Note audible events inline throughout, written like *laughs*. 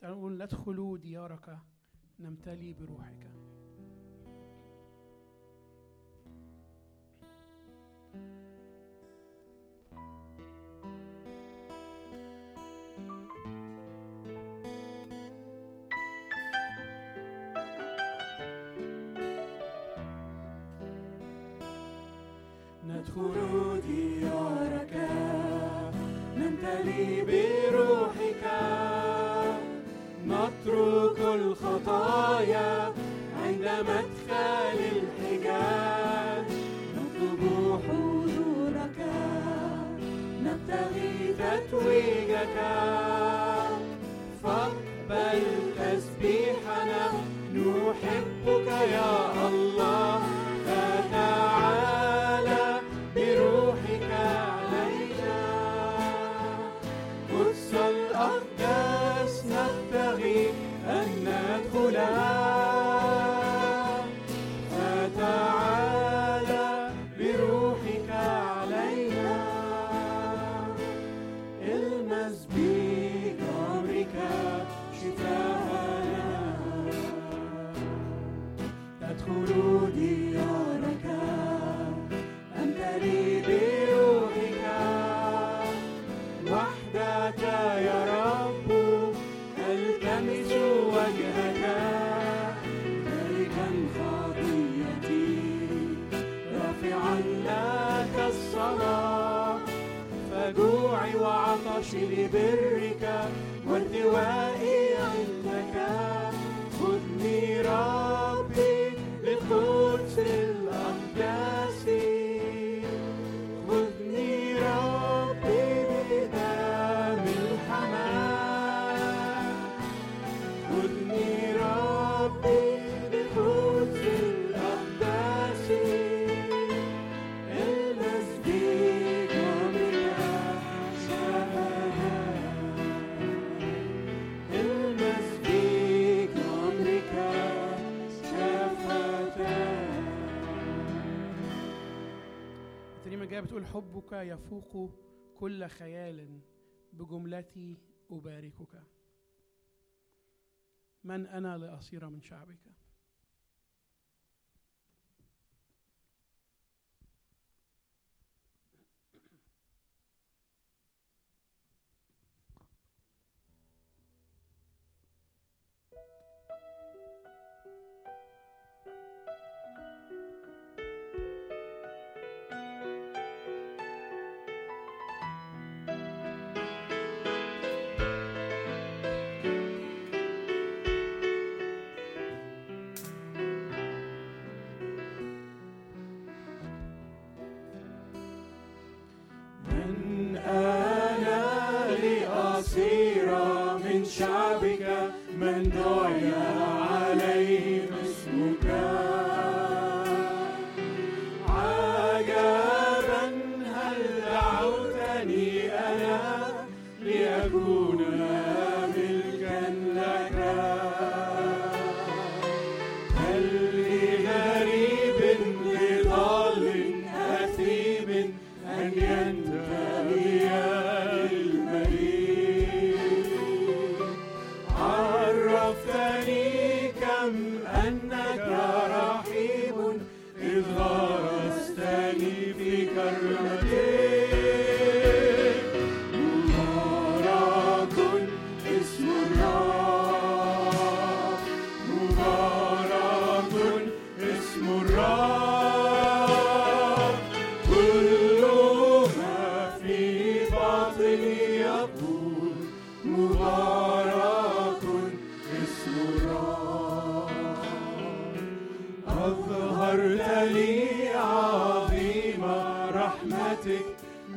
تعالوا نقول ندخل ديارك نمتلي بروحك. حبك يفوق كل خيال بجملتي أباركك. من أنا لأصير من شعبك؟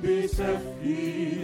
بسفكي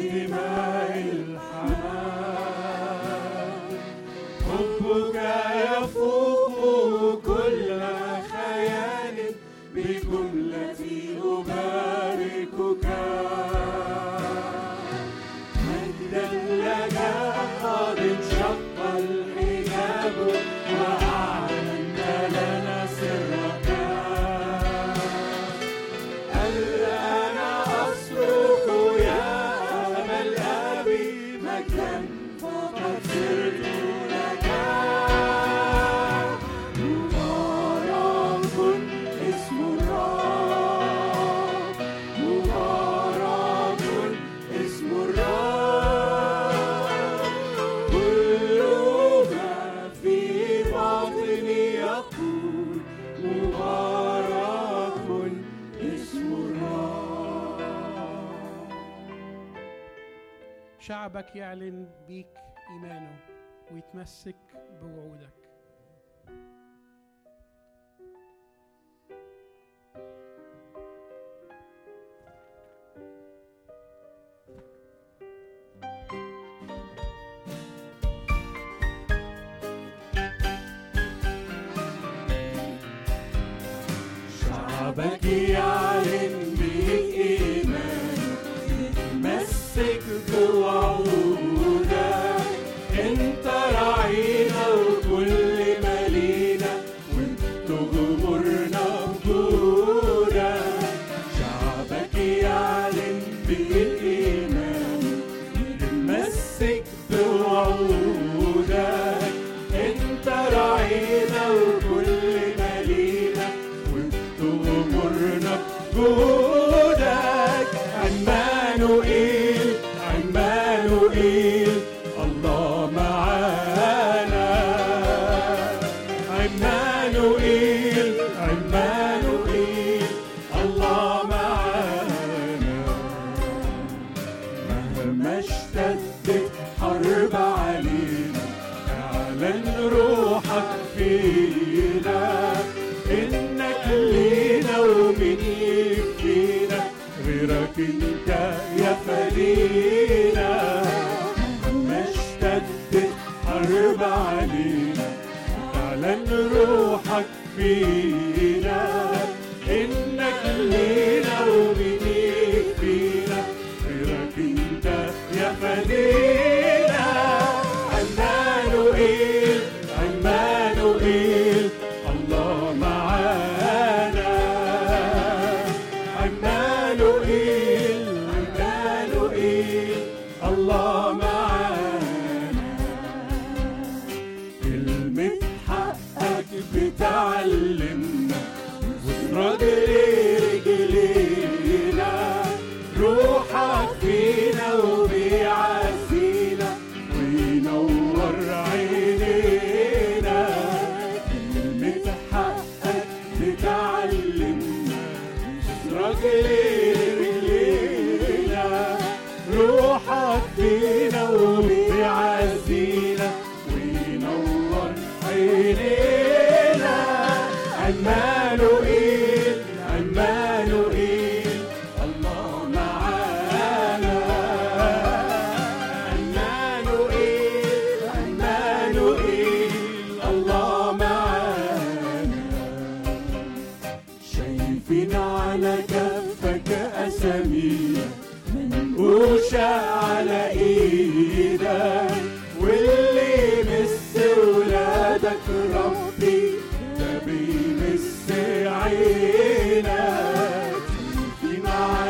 شعبك يعلن بيك إيمانه ويتمسك عمانوئيل عمانوئيل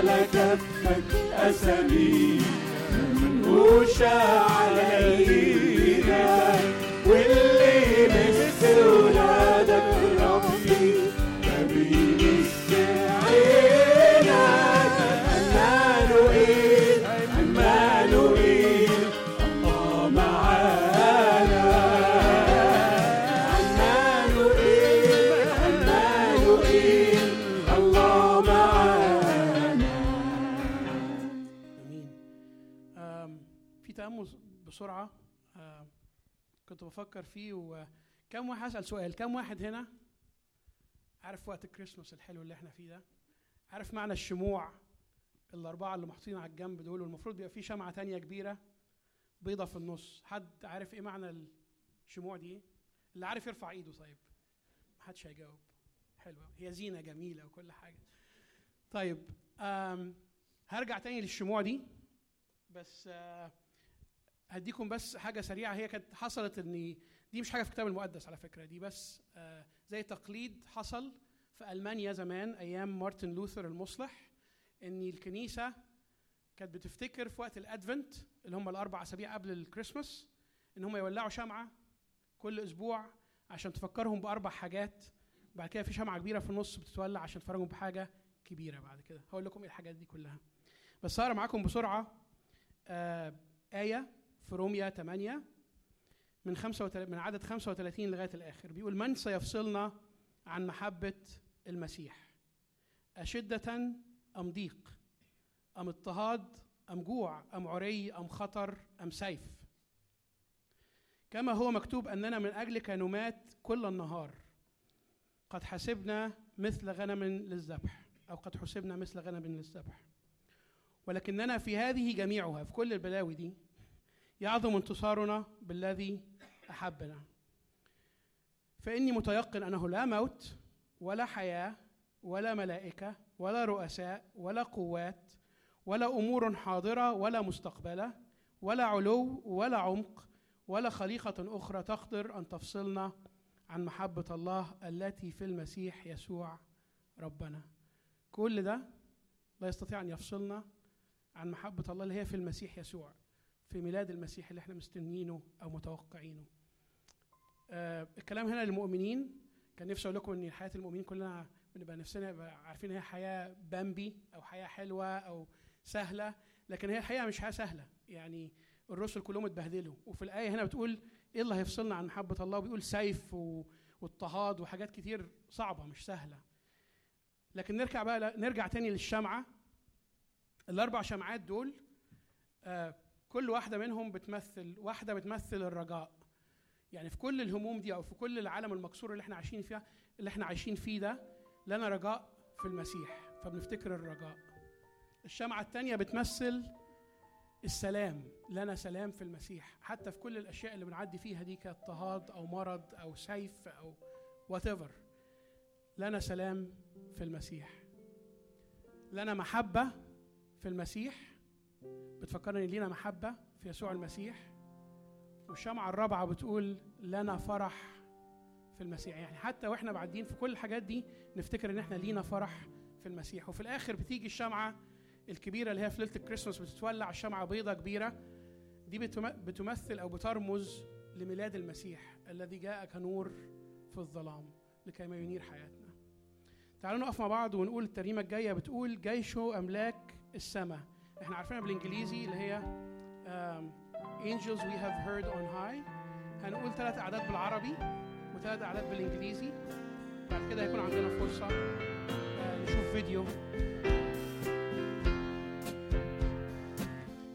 على كفك أسامينا منقوشة على بفكر فيه وكم واحد هسأل سؤال كم واحد هنا عارف وقت الكريسماس الحلو اللي إحنا فيه ده؟ عارف معنى الشموع؟ الأربعة اللي محطوطين على الجنب دول والمفروض بيبقى في شمعة تانية كبيرة بيضة في النص. حد عارف إيه معنى الشموع دي؟ اللي عارف يرفع ايده. طيب محدش هيجاوب. حلوة هي زينة جميلة وكل حاجة. طيب هرجع تاني للشموع دي. بس آه هديكم بس حاجة سريعة هي كانت حصلت ان دي مش حاجة في الكتاب المقدس على فكرة دي بس آه زي تقليد حصل في ألمانيا زمان أيام مارتن لوثر المصلح إن الكنيسة كانت بتفتكر في وقت الأدفنت اللي هم الأربع أسابيع قبل الكريسماس إن هم يولعوا شمعة كل أسبوع عشان تفكرهم بأربع حاجات بعد كده في شمعة كبيرة في النص بتتولع عشان تفرجهم بحاجة كبيرة بعد كده. هقول لكم إيه الحاجات دي كلها. بس هقرا معاكم بسرعة آه آية في روميا 8 من 35 من عدد 35 لغاية الآخر. بيقول من سيفصلنا عن محبة المسيح؟ أشدة أم ضيق؟ أم اضطهاد؟ أم جوع؟ أم عري؟ أم خطر؟ أم سيف؟ كما هو مكتوب أننا من أجلك نمات كل النهار. قد حسبنا مثل غنم للذبح أو قد حسبنا مثل غنم للذبح. ولكننا في هذه جميعها في كل البلاوي دي يعظم انتصارنا بالذي أحبنا. فإني متيقن أنه لا موت ولا حياة ولا ملائكة ولا رؤساء ولا قوات ولا أمور حاضرة ولا مستقبلة ولا علو ولا عمق ولا خليقة أخرى تقدر أن تفصلنا عن محبة الله التي في المسيح يسوع ربنا. كل ده لا يستطيع أن يفصلنا عن محبة الله اللي هي في المسيح يسوع. في ميلاد المسيح اللي إحنا مستنيينه أو متوقعينه. آه الكلام هنا للمؤمنين كان نفسي أقول لكم إن حياة المؤمنين كلنا بنبقى نفسنا عارفين هي حياة بامبي أو حياة حلوة أو سهلة لكن هي الحقيقة مش حياة سهلة. يعني الرسل كلهم اتبهدلوا. وفي الآية هنا بتقول إيه اللي هيفصلنا عن محبة الله بيقول سيف واضطهاد وحاجات كتير صعبة مش سهلة. لكن نرجع بقى نرجع تاني للشمعة. الأربع شمعات دول آه كل واحدة منهم بتمثل واحدة بتمثل الرجاء. يعني في كل الهموم دي أو في كل العالم المكسور اللي إحنا عايشين فيها اللي إحنا عايشين فيه ده لنا رجاء في المسيح. فبنفتكر الرجاء. الشمعة التانية بتمثل السلام لنا سلام في المسيح. حتى في كل الأشياء اللي بنعدي فيها دي كاضطهاد أو مرض أو سيف أو whatever لنا سلام في المسيح. لنا محبة في المسيح. بتفكرني لينا محبة في يسوع المسيح. والشمعة الرابعة بتقول لنا فرح في المسيح. يعني حتى وإحنا بعدين في كل الحاجات دي نفتكر إن إحنا لينا فرح في المسيح. وفي الآخر بتيجي الشمعة الكبيرة اللي هي في ليلة الكريسماس بتتولع شمعة بيضة كبيرة. دي بتم- بتمثل أو بترمز لميلاد المسيح الذي جاء كنور في الظلام لكي ما ينير حياتنا. تعالوا نقف مع بعض ونقول الترنيمة الجاية بتقول جيش أملاك السماء. إحنا عارفينها بالإنجليزي اللي هي Angels we have heard on high. هنقول ثلاث أعداد بالعربي وثلاث أعداد بالإنجليزي. بعد كده هيكون عندنا فرصة آه، نشوف فيديو.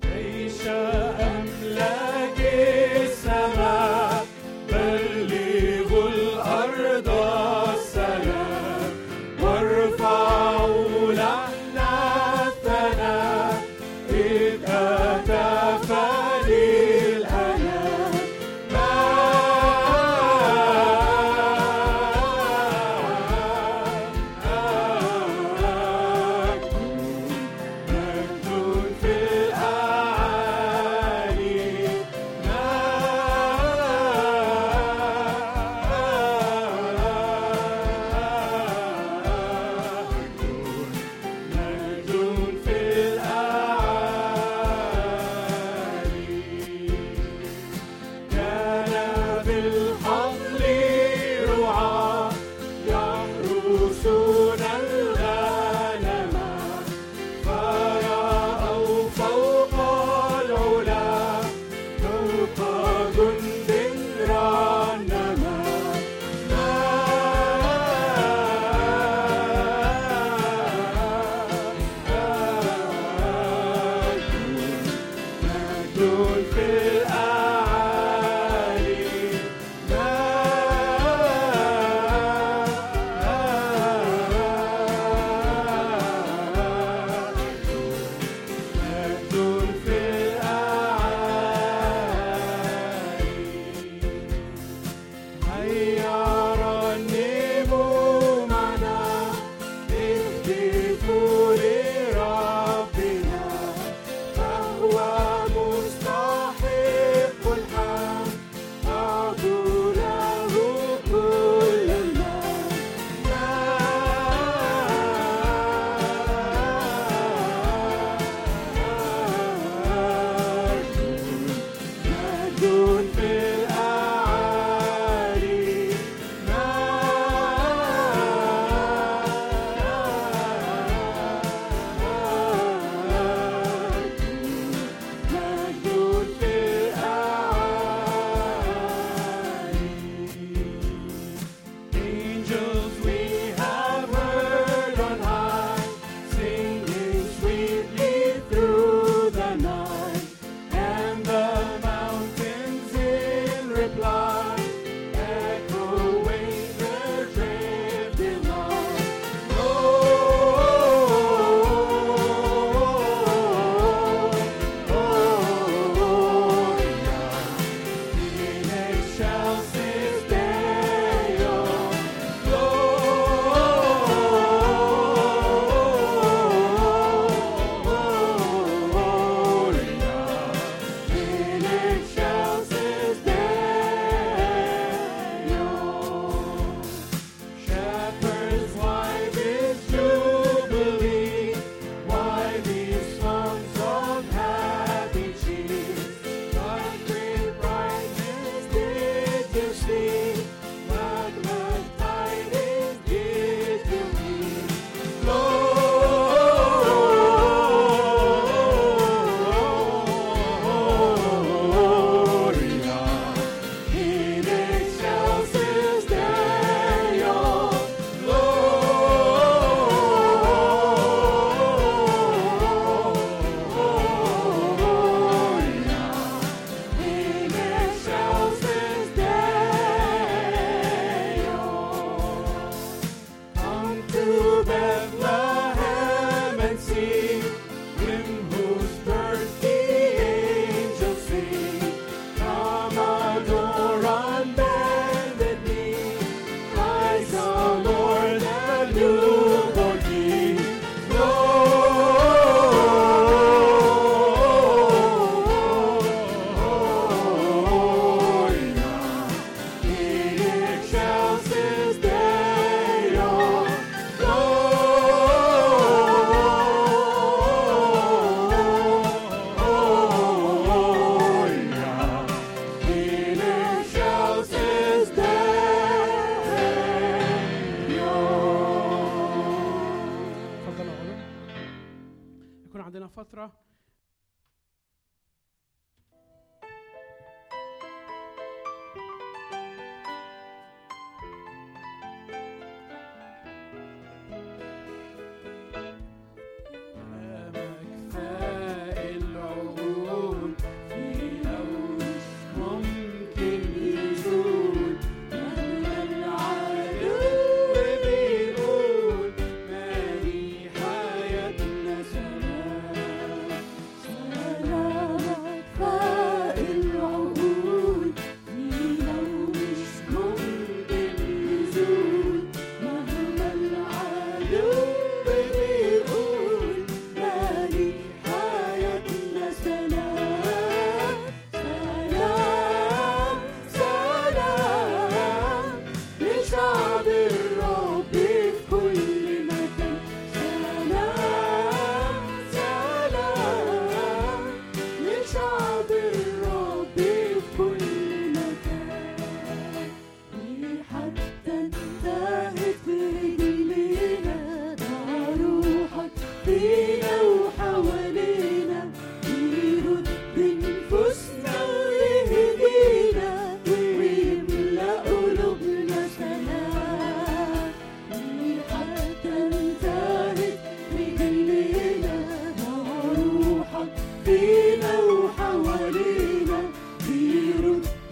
عيش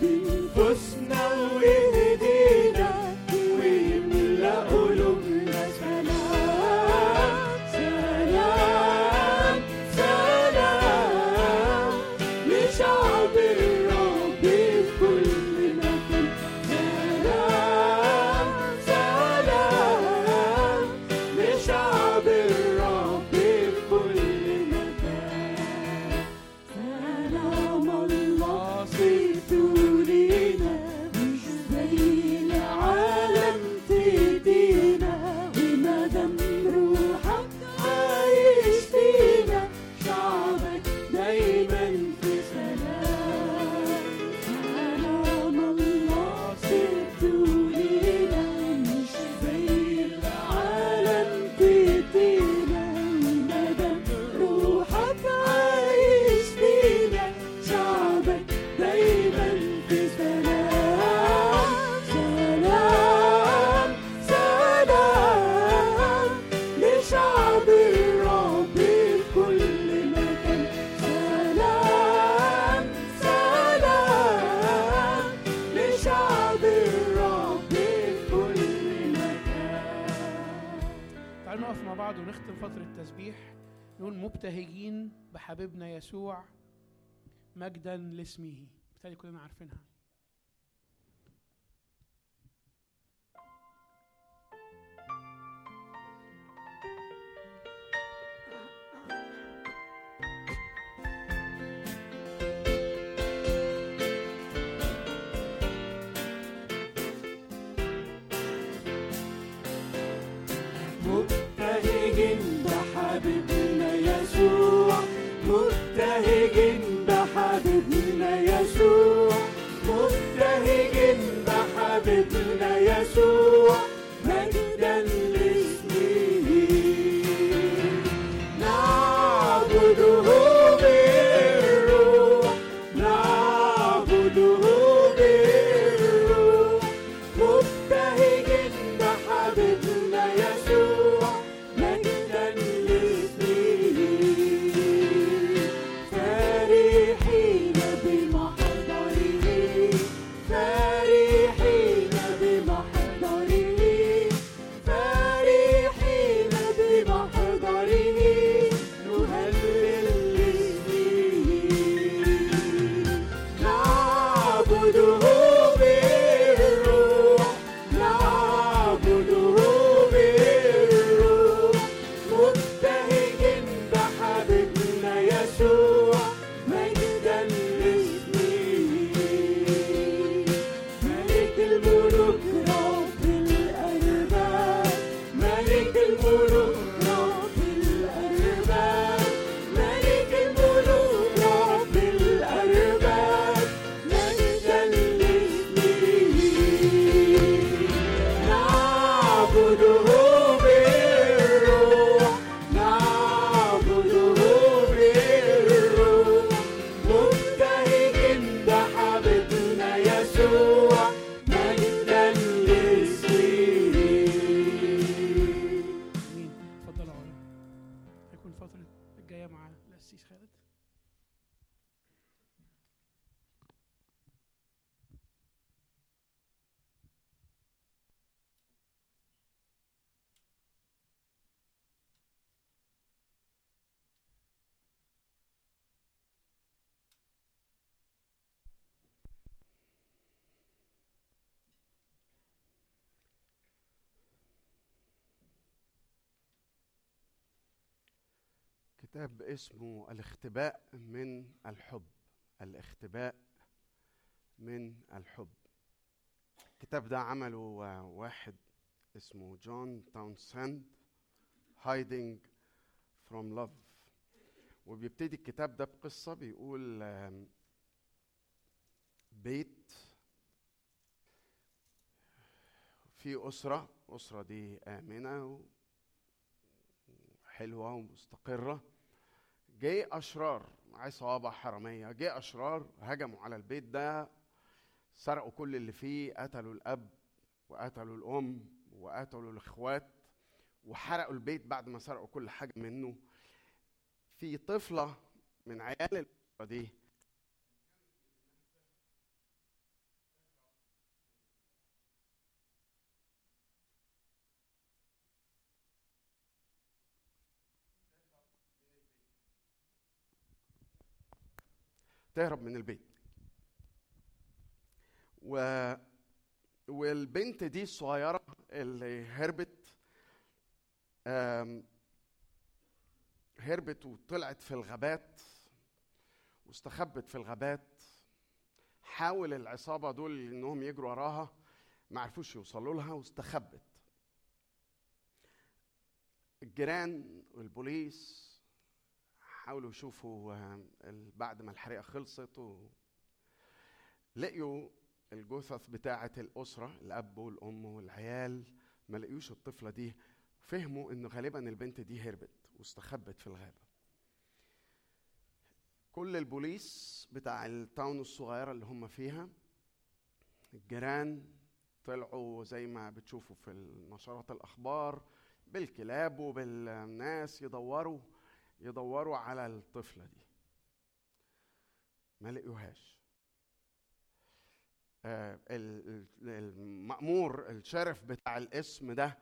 Be لاسمه. بالتالي كلنا عارفينها. اسمه الاختباء من الحب. الاختباء من الحب. الكتاب ده عمله واحد اسمه جون تاونسند Hiding from Love وبيبتدي الكتاب ده بقصة بيقول بيت في أسرة أسرة دي آمنة وحلوة ومستقرة. جه أشرار عصابة حرامية جه أشرار هجموا على البيت ده سرقوا كل اللي فيه قتلوا الأب وقتلوا الأم وقتلوا الإخوات وحرقوا البيت بعد ما سرقوا كل حاجة منه. في طفلة من عيال الأسرة دي تهرب من البيت. و والبنت دي الصغيرة اللي هربت هربت وطلعت في الغابات واستخبت في الغابات. حاول العصابة دول إنهم يجروا وراها ما عرفوش يوصلوا لها واستخبت. الجيران والبوليس حاولوا يشوفوا آه، بعد ما الحريقة خلصت و... لقيوا الجثث بتاعة الأسرة الأب والأم والعيال ما لقيوش الطفلة دي فهموا إن غالبا البنت دي هربت واستخبت في الغابة. كل البوليس بتاع التاون الصغيرة اللي هم فيها الجيران طلعوا زي ما بتشوفوا في نشرات الأخبار بالكلاب وبالناس يدوروا يدوروا على الطفلة دي. ما لقيوهاش. آه، ال- ال- المأمور الشرف بتاع الاسم ده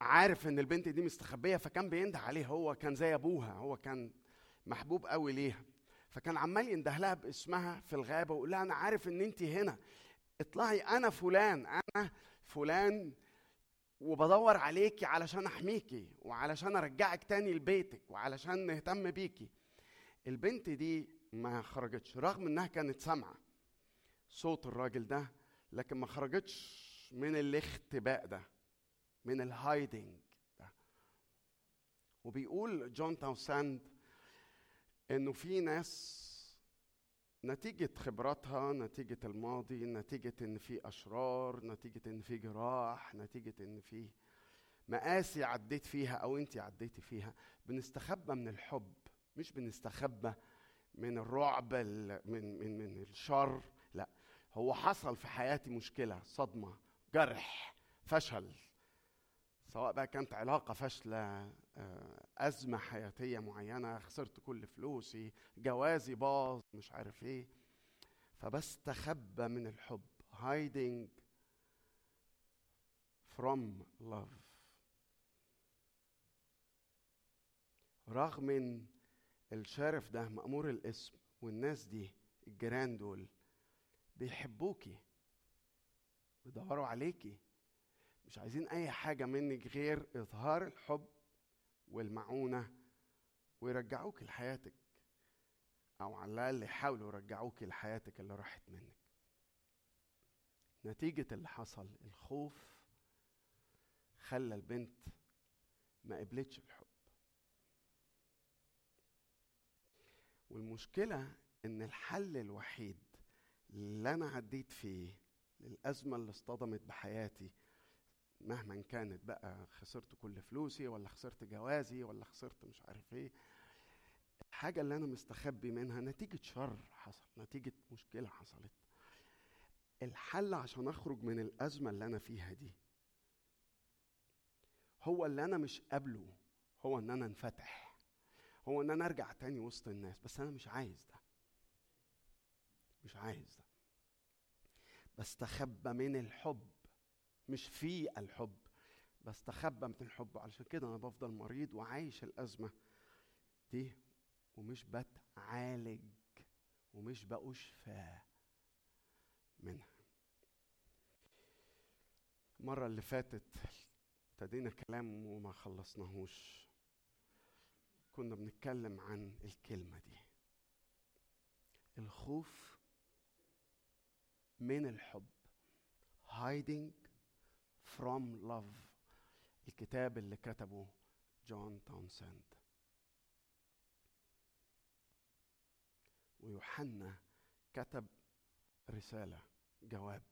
عارف إن البنت دي مستخبية فكان بينده عليها هو كان زي أبوها هو كان محبوب قوي ليها. فكان عمال ينده لها باسمها في الغابة ويقول لها أنا عارف إن انت هنا. اطلعي أنا فلان أنا فلان وبدور عليكي علشان أحميكي وعلشان أرجعك تاني لبيتك وعلشان نهتم بيكي. البنت دي ما خرجتش رغم إنها كانت سامعة صوت الراجل ده لكن ما خرجتش من الاختباء ده من ال hiding ده. وبيقول جون تاونسند إنه في ناس نتيجة خبراتها نتيجة الماضي نتيجة إن في أشرار نتيجة إن في جراح نتيجة إن في مقاسي عديت فيها أو أنت عديتي فيها. بنستخبى من الحب مش بنستخبى من الرعب ال- من من من الشر لا. هو حصل في حياتي مشكلة صدمة جرح فشل. سواء بقى كانت علاقة فاشلة أزمة حياتية معينة خسرت كل فلوسي جوازي باظ مش عارف إيه. فبستخبى من الحب hiding from love. رغم إن الشارف ده مأمور الاسم والناس دي الجيران دول بيحبوكي بيدوروا عليكي مش عايزين أي حاجة منك غير إظهار الحب والمعونة ويرجعوك لحياتك أو على الأقل يحاولوا يرجعوك لحياتك اللي راحت منك. نتيجة اللي حصل الخوف خلى البنت ما قبلتش الحب. والمشكلة إن الحل الوحيد اللي أنا عديت فيه للأزمة اللي اصطدمت بحياتي مهما كانت بقى خسرت كل فلوسي ولا خسرت جوازي ولا خسرت مش عارف إيه الحاجة اللي أنا مستخبي منها نتيجة شر حصل نتيجة مشكلة حصلت. الحل عشان أخرج من الأزمة اللي أنا فيها دي هو اللي أنا مش قابله هو إن أنا انفتح هو إن أنا أرجع تاني وسط الناس بس أنا مش عايز ده. مش عايز ده. بستخبى من الحب. مش في الحب. بستخبى من الحب. علشان كده أنا بفضل مريض وعايش الأزمة دي ومش بتعالج ومش بأشفى منها. المرة اللي فاتت ابتدينا كلام وما خلصناهوش. كنا بنتكلم عن الكلمة دي. الخوف من الحب. Hiding from love الكتاب اللي كتبه جون تاونسند. ويوحنا كتب رسالة جواب.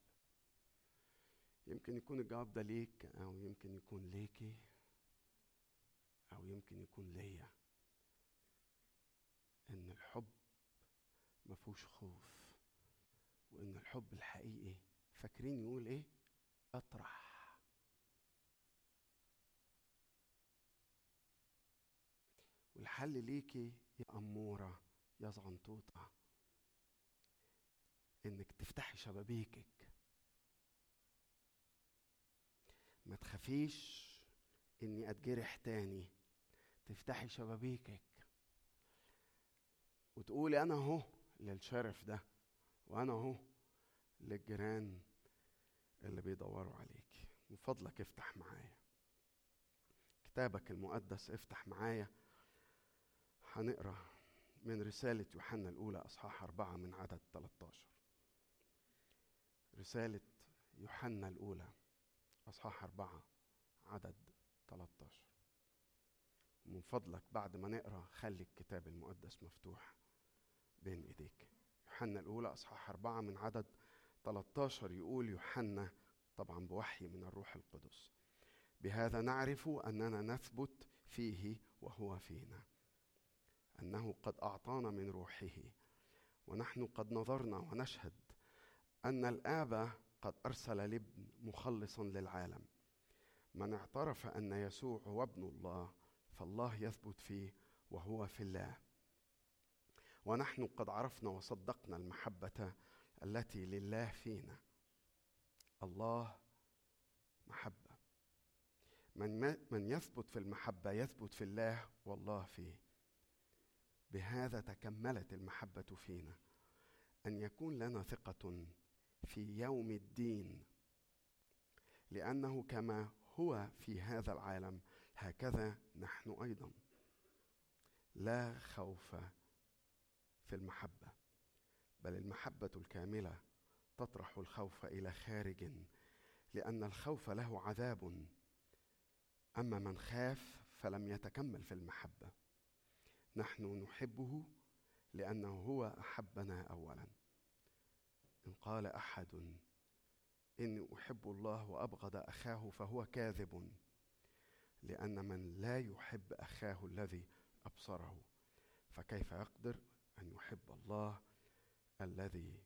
يمكن يكون الجواب ده ليك أو يمكن يكون ليكي أو يمكن يكون ليا. إن الحب مفهوش خوف وإن الحب الحقيقي فاكرين يقول إيه؟ يطرح والحل ليكي يا أمورة يا زغنطوطة إنك تفتحي شبابيكك. ما تخافيش إني أتجرح تاني. تفتحي شبابيكك. وتقولي أنا أهو للشرف ده وأنا أهو للجيران اللي بيدوروا عليك من فضلك افتح معايا. كتابك المقدس افتح معايا. هنقرأ من رسالة يوحنا الأولى أصحاح أربعة من عدد 13 رسالة يوحنا الأولى أصحاح أربعة عدد 13 من فضلك بعد ما نقرأ خلي الكتاب المقدس مفتوح بين إيديك. يوحنا الأولى أصحاح أربعة من عدد 13 يقول يوحنا طبعا بوحي من الروح القدس. بهذا نعرف أننا نثبت فيه وهو فينا. أنه قد أعطانا من روحه ونحن قد نظرنا ونشهد أن الآب قد أرسل الابن مخلصا للعالم. من اعترف أن يسوع هو ابن الله فالله يثبت فيه وهو في الله. ونحن قد عرفنا وصدقنا المحبة التي لله فينا. الله محبة. من من يثبت في المحبة يثبت في الله والله فيه. بهذا تكملت المحبة فينا. أن يكون لنا ثقة في يوم الدين. لأنه كما هو في هذا العالم هكذا نحن أيضا. لا خوف في المحبة بل المحبة الكاملة تطرح الخوف إلى خارج. لأن الخوف له عذاب. أما من خاف فلم يتكمل في المحبة. نحن نحبه لأنه هو أحبنا اولا. إن قال أحد إني أحب الله وأبغض أخاه فهو كاذب لأن من لا يحب أخاه الذي أبصره فكيف يقدر أن يحب الله الذي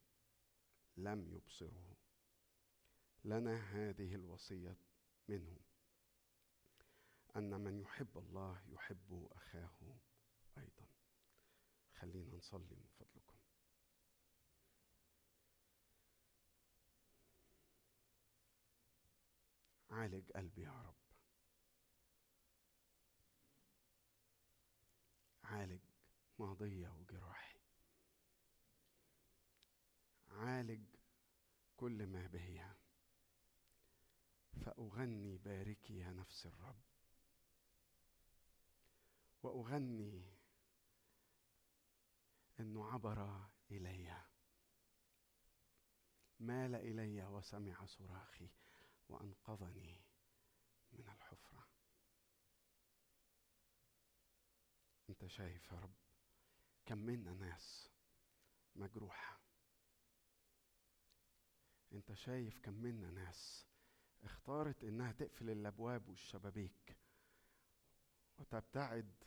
لم يبصره؟ لنا هذه الوصية منه أن من يحب الله يحب أخاه. أيضا. خلينا نصلي من فضلكم. عالج قلبي يا رب. عالج ماضية وجراحي. عالج كل ما بهي فأغني باركي يا نفس الرب. وأغني انه عبر إلي. مال إلي وسمع صراخي وأنقذني من الحفرة. أنت شايف يا رب كم منا ناس مجروحة. أنت شايف كم منا ناس اختارت إنها تقفل الأبواب والشبابيك وتبتعد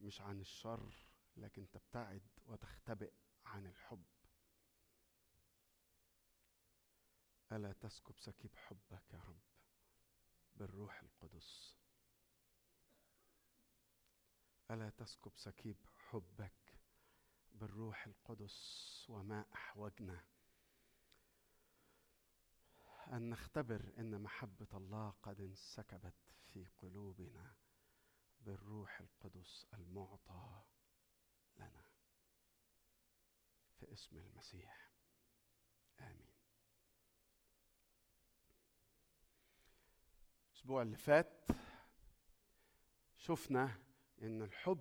مش عن الشر لكن تبتعد وتختبئ عن الحب. ألا تسكب سكيب حبك يا رب بالروح القدس. ألا تسكب سكيب حبك بالروح القدس وما أحوجنا. أن نختبر إن محبة الله قد انسكبت في قلوبنا بالروح القدس المعطى لنا. في اسم المسيح. آمين. الأسبوع اللي فات شفنا إن الحب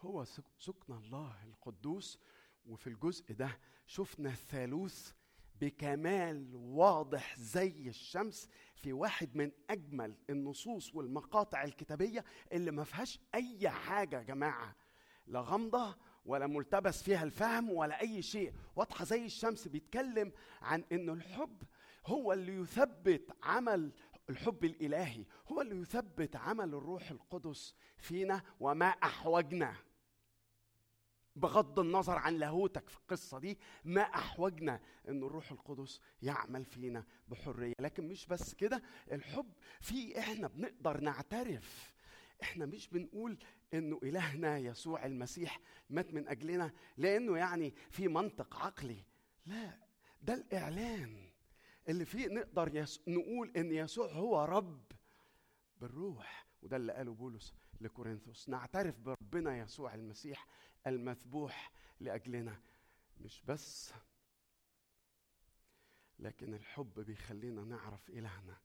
هو سك- سكن الله القدوس وفي الجزء ده شفنا الثالوث بكمال واضح زي الشمس في واحد من أجمل النصوص والمقاطع الكتابية اللي ما فيهاش أي حاجة يا جماعة. لا غامضة ولا ملتبس فيها الفهم ولا أي شيء. واضحة زي الشمس بيتكلم عن ان الحب هو اللي يثبت عمل الحب الإلهي. هو اللي يثبت عمل الروح القدس فينا وما أحوجنا. بغض النظر عن لاهوتك في القصة دي ما أحوجنا إن الروح القدس يعمل فينا بحرية. لكن مش بس كده الحب في إحنا بنقدر نعترف. إحنا مش بنقول إنه إلهنا يسوع المسيح مات من أجلنا لأنه يعني في منطق عقلي. لا ده الإعلان اللي فيه نقدر يس... نقول إن يسوع هو رب بالروح وده اللي قاله بولس لكورنثوس. نعترف بربنا يسوع المسيح المذبوح لأجلنا مش بس لكن الحب بيخلينا نعرف إلهنا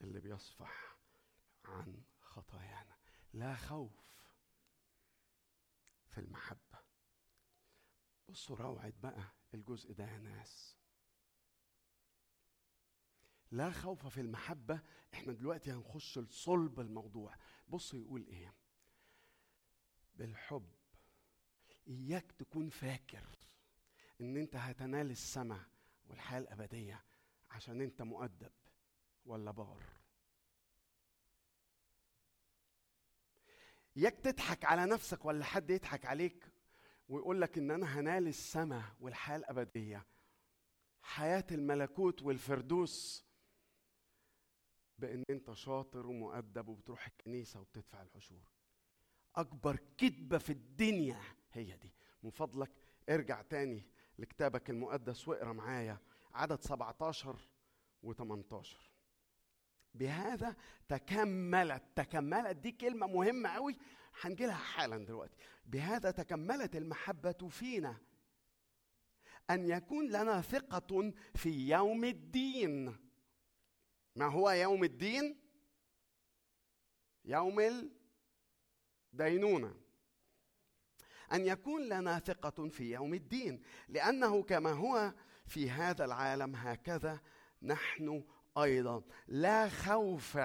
اللي بيصفح عن خطايانا. لا خوف. في المحبة. بصوا روعه بقى الجزء ده يا ناس. لا خوف في المحبة إحنا دلوقتي هنخش لصلب الموضوع. بص يقول إيه؟ بالحب إياك تكون فاكر إن أنت هتنال السماء والحياة الأبدية عشان أنت مؤدب ولا بار. اياك تضحك على نفسك ولا حد يضحك عليك ويقول لك إن أنا هنال السماء والحياة الأبدية. حياة الملكوت والفردوس بإن أنت شاطر ومؤدب وبتروح الكنيسة وبتدفع العشور. أكبر كذبه في الدنيا هي دي. من فضلك ارجع تاني لكتابك المقدس واقرأ معايا عدد 17 و18 بهذا تكملت تكملت دي كلمة مهمة قوي هنجيلها حالا دلوقتي. بهذا تكملت المحبة فينا أن يكون لنا ثقة في يوم الدين. ما هو يوم الدين؟ يوم الدينونة. أن يكون لنا ثقة في يوم الدين لأنه كما هو في هذا العالم هكذا نحن أيضا. لا خوف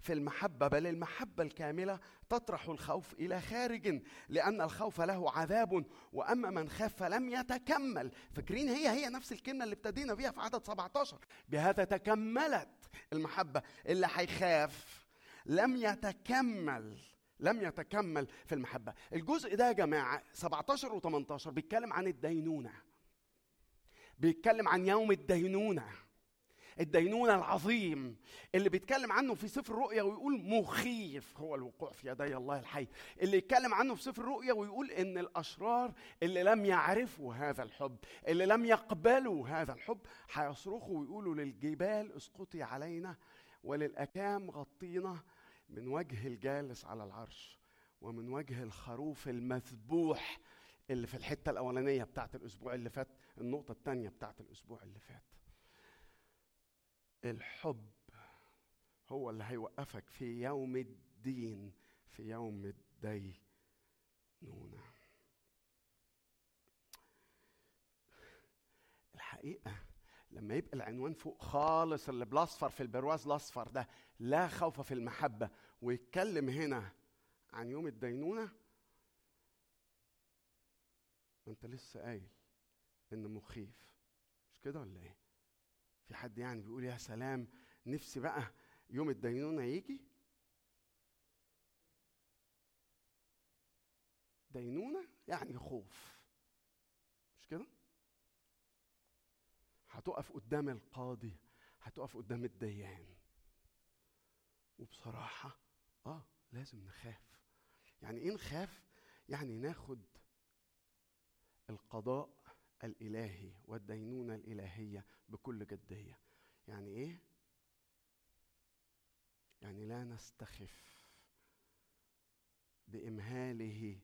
في المحبة بل المحبة الكاملة تطرح الخوف إلى خارج لأن الخوف له عذاب وأما من خاف فلم يتكمل. فاكرين هي هي نفس الكلمة اللي ابتدينا بيها في عدد 17 بهذا تكملت المحبة. اللي هيخاف لم يتكمل لم يتكمل في المحبة. الجزء ده يا جماعة 17 و18 بيتكلم عن الدينونة. بيتكلم عن يوم الدينونة. الدينونة العظيم اللي بيتكلم عنه في سفر الرؤيا ويقول مخيف هو الوقوع في يدي الله الحي. اللي يتكلم عنه في سفر الرؤيا ويقول إن الأشرار اللي لم يعرفوا هذا الحب اللي لم يقبلوا هذا الحب هيصرخوا ويقولوا للجبال اسقطي علينا وللأكام غطينا من وجه الجالس على العرش ومن وجه الخروف المذبوح اللي في الحتة الأولانية بتاعت الأسبوع اللي فات النقطة الثانية بتاعت الأسبوع اللي فات. الحب هو اللي هيوقفك في يوم الدين في يوم الدينونة. الحقيقة لما يبقى العنوان فوق خالص اللي بالاصفر في البرواز الأصفر ده لا خوف في المحبة ويتكلم هنا عن يوم الدينونة ما انت لسه قايل إن مخيف. مش كده ولا إيه؟ في حد يعني بيقول يا سلام نفسي بقى يوم الدينونة يجي؟ دينونة يعني خوف. مش كده؟ هتقف قدام القاضي هتقف قدام الديان. وبصراحة آه لازم نخاف. يعني إيه نخاف؟ يعني ناخد القضاء الإلهي والدينونة الإلهية بكل جدية. يعني إيه؟ يعني لا نستخف بإمهاله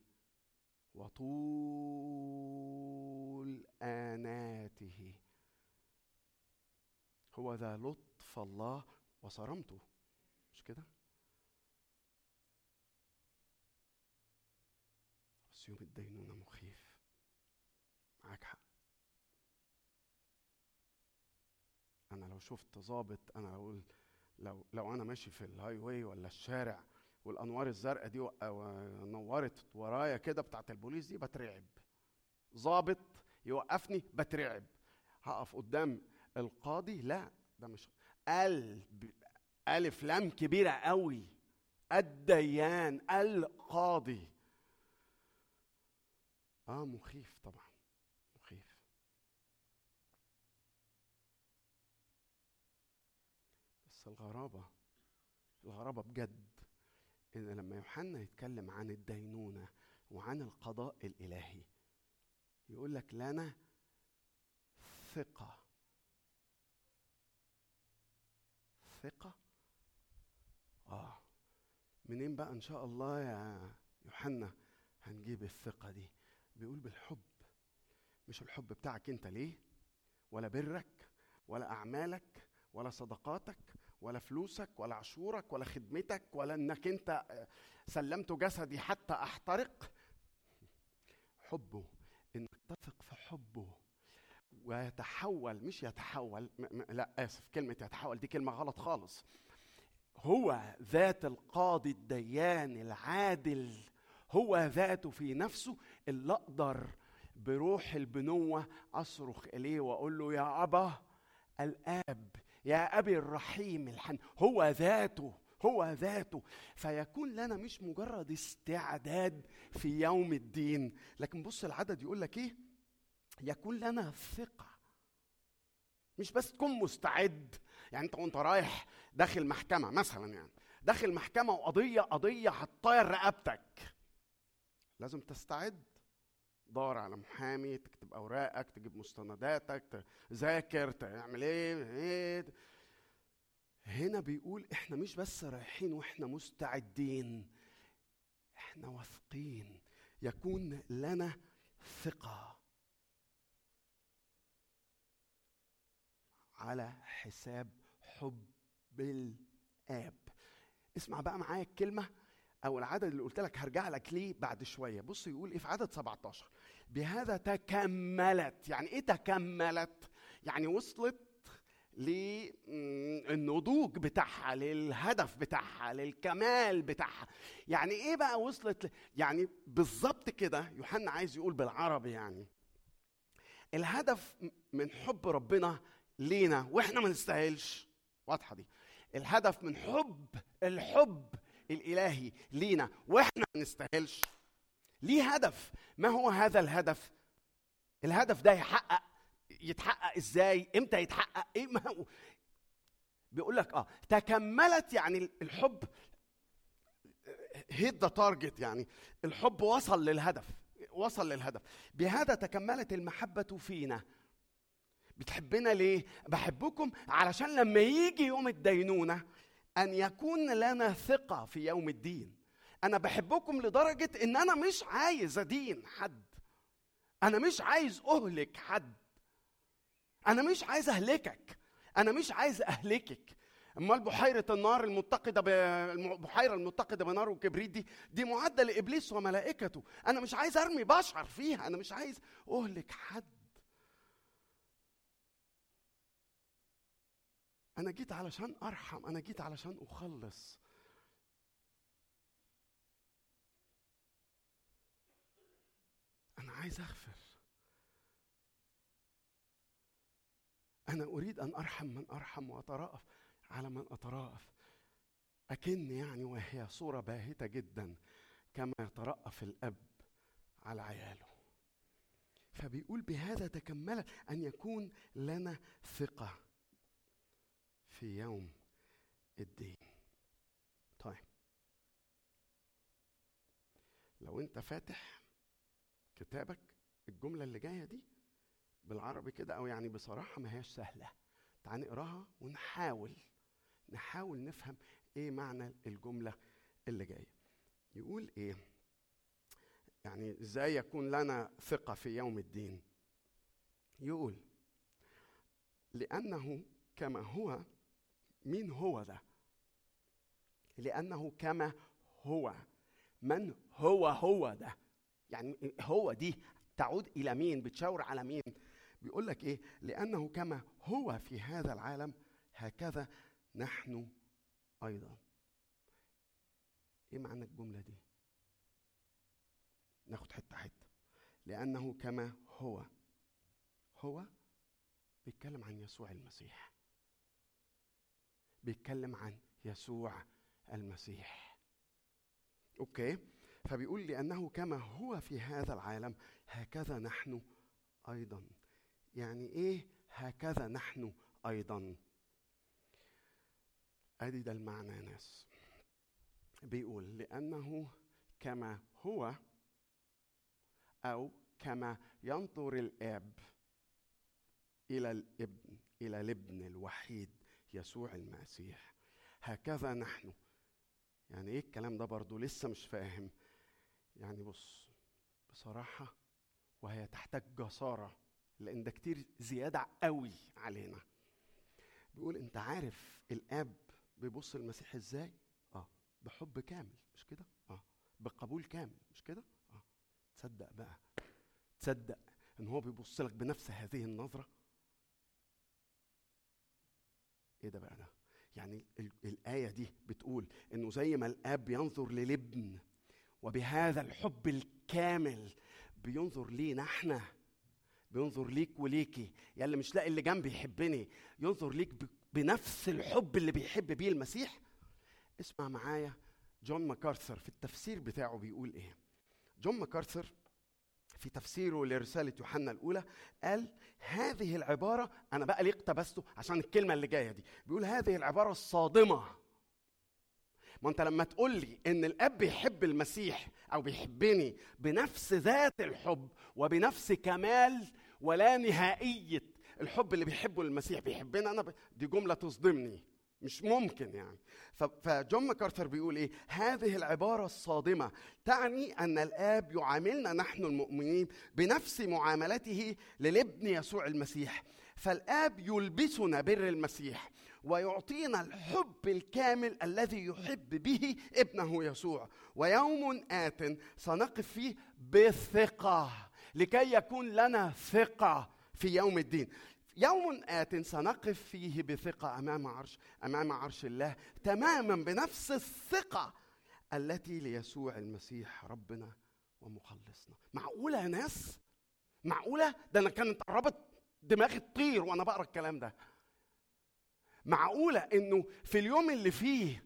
وطول آناته. هو ذا لطف الله وصرمته. مش كده؟ بس يوم الدينونة مخيف لو شفت ظابط أنا لو لو لو أنا ماشي في ال highway ولا الشارع والأنوار الزرقاء دي نورت ورايا كده بتاعت البوليس دي بترعب. ظابط يوقفني بترعب. هقف قدام القاضي؟ لا ده مش ال ألف لام كبيرة قوي. الديان القاضي. آه مخيف طبعا مخيف بس الغرابة الغرابة بجد. ان لما يوحنا يتكلم عن الدينونة وعن القضاء الإلهي يقول لك لنا ثقة. ثقة؟ آه. منين بقى؟ إن شاء الله يا يوحنا هنجيب الثقة دي. بيقول بالحب. مش الحب بتاعك أنت ليه؟ ولا برك ولا أعمالك ولا صدقاتك ولا فلوسك ولا عشورك ولا خدمتك ولا إنك أنت سلمت جسدي حتى أحترق. حبه إنك تثق في حبه. ويتحول مش يتحول لا آسف كلمة يتحول دي كلمة غلط خالص. هو ذات القاضي الديان العادل هو ذاته في نفسه اللي أقدر بروح البنوة أصرخ إليه وأقول له يا أبا الآب يا أبي الرحيم الحن هو ذاته هو ذاته. فيكون لنا مش مجرد استعداد في يوم الدين لكن بص العدد يقول لك إيه؟ يكون لنا ثقة. مش بس تكون مستعد. يعني أنت وأنت رايح داخل محكمة مثلا يعني داخل محكمة وقضية قضية هتطير رقبتك. لازم تستعد. دور على محامي تكتب أوراقك تجيب مستنداتك تذاكر تعمل إيه إيه. هنا بيقول إحنا مش بس رايحين وإحنا مستعدين إحنا واثقين. يكون لنا ثقة على حساب حب الآب. اسمع بقى معايا الكلمة. أو العدد اللي قلت لك هرجع لك ليه بعد شوية. بص يقول إيه في عدد 17 بهذا تكملت. يعني إيه تكملت؟ يعني وصلت للنضوج بتاعها للهدف بتاعها للكمال بتاعها. يعني إيه بقى وصلت ل... يعني بالظبط كده يوحنا عايز يقول بالعربي يعني. الهدف من حب ربنا لينا وإحنا ما نستاهلش. واضحة دي. الهدف من حب الحب الإلهي لينا وإحنا ما نستاهلش. ليه هدف؟ ما هو هذا الهدف؟ الهدف ده يحقق يتحقق إزاي؟ إمتى يتحقق؟ إيه؟ ما هو؟ بيقول لك آه تكملت يعني الحب hit the target يعني. الحب وصل للهدف وصل للهدف. بهذا تكملت المحبة فينا. بتحبنا ليه؟ بحبكم علشان لما يجي يوم الدينونة أن يكون لنا ثقة في يوم الدين. أنا بحبكم لدرجة إن أنا مش عايز أدين حد. أنا مش عايز أهلك حد. أنا مش عايز أهلكك. أنا مش عايز أهلكك. امال بحيره النار المتقدة البحيرة المتقدة بنار وكبريت دي دي معدة لإبليس وملائكته. أنا مش عايز أرمي بشر فيها. أنا مش عايز أهلك حد. أنا جيت علشان أرحم أنا جيت علشان أخلص. أنا عايز أغفر. أنا أريد أن أرحم من أرحم وأترأف على من أترأف. أكن يعني وهي صورة باهتة جدا كما يترأف الأب على عياله. فبيقول بهذا تكملت أن يكون لنا ثقة. في يوم الدين. طيب. لو أنت فاتح كتابك الجملة اللي جاية دي بالعربي كده أو يعني بصراحة ما هيش سهلة. تعال نقراها ونحاول نحاول نفهم إيه معنى الجملة اللي جاية. يقول إيه؟ يعني إزاي يكون لنا ثقة في يوم الدين؟ يقول لأنه كما هو مين هو ده؟ لأنه كما هو. من هو هو ده؟ يعني هو دي تعود إلى مين؟ بتشاور على مين؟ بيقول لك إيه؟ لأنه كما هو في هذا العالم هكذا نحن أيضا. إيه معنى الجملة دي؟ ناخد حتة حتة. لأنه كما هو. هو بيتكلم عن يسوع المسيح. بيتكلم عن يسوع المسيح. أوكي؟ فبيقول لأنه كما هو في هذا العالم هكذا نحن أيضا. يعني إيه هكذا نحن أيضا؟ أدي ده المعنى ناس. بيقول لأنه كما هو أو كما ينظر الآب إلى الابن إلى الابن الوحيد. يسوع المسيح هكذا نحن يعني إيه الكلام ده برضو لسه مش فاهم يعني بص بصراحة وهي تحتاج جسارة لأن ده كتير زيادة قوي علينا بيقول أنت عارف الآب بيبص المسيح إزاي؟ آه بحب كامل مش كده؟ آه بقبول كامل مش كده؟ آه تصدق بقى تصدق إن هو بيبص لك بنفس هذه النظرة؟ إيه ده بقى؟ ده؟ يعني ال- الآية دي بتقول إنه زي ما الآب ينظر للابن وبهذا الحب الكامل بينظر لينا إحنا بينظر ليك وليكي. يا اللي مش لاقي اللي جنبي يحبني. ينظر ليك بنفس الحب اللي بيحب بيه المسيح. اسمع معايا جون ماكارثر في التفسير بتاعه بيقول إيه؟ جون ماكارثر في تفسيره لرسالة يوحنا الأولى قال هذه العبارة أنا بقى ليه اقتبسته؟ عشان الكلمة اللي جاية دي. بيقول هذه العبارة الصادمة. ما أنت لما تقول لي إن الأب بيحب المسيح أو بيحبني بنفس ذات الحب وبنفس كمال ولا نهائية الحب اللي بيحبه المسيح بيحبنا أنا ب... دي جملة تصدمني. مش ممكن يعني. فجون ماكارثر بيقول إيه؟ هذه العبارة الصادمة تعني أن الآب يعاملنا نحن المؤمنين بنفس معاملته للابن يسوع المسيح. فالآب يلبسنا بر المسيح ويعطينا الحب الكامل الذي يحب به ابنه يسوع. ويوم آت سنقف فيه بثقة لكي يكون لنا ثقة في يوم الدين. يوم آت سنقف فيه بثقة أمام عرش أمام عرش الله تماما بنفس الثقة التي ليسوع المسيح ربنا ومخلصنا. معقولة يا ناس؟ معقولة؟ ده أنا كانت قربت دماغي تطير وأنا بقرأ الكلام ده. معقولة إنه في اليوم اللي فيه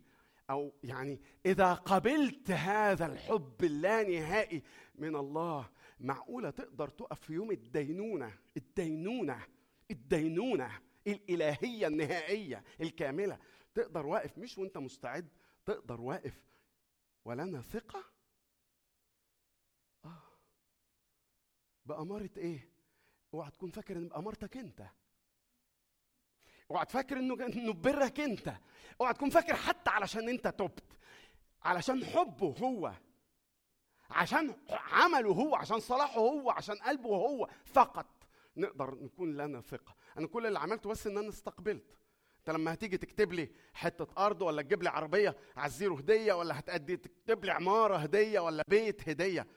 أو يعني إذا قبلت هذا الحب اللانهائي من الله معقولة تقدر تقف في يوم الدينونة الدينونة الدينونة الإلهية النهائية الكاملة. تقدر واقف مش وأنت مستعد تقدر واقف ولنا ثقة؟ آه. بأمارة إيه؟ اوعى تكون فاكر إن بأمارتك أنت. اوعى تفكر إنه إنه ببرك أنت. اوعى تكون فاكر حتى علشان أنت تبت. علشان حبه هو. عشان عمله هو. عشان صلاحه هو. عشان قلبه هو. فقط. نقدر نكون لنا ثقة. أنا كل اللي عملته بس إن أنا استقبلت. أنت لما هتيجي تكتب لي حتة أرض ولا تجيب لي عربية عزيرو هديه ولا هتأدي تكتب لي عمارة هدية ولا بيت هدية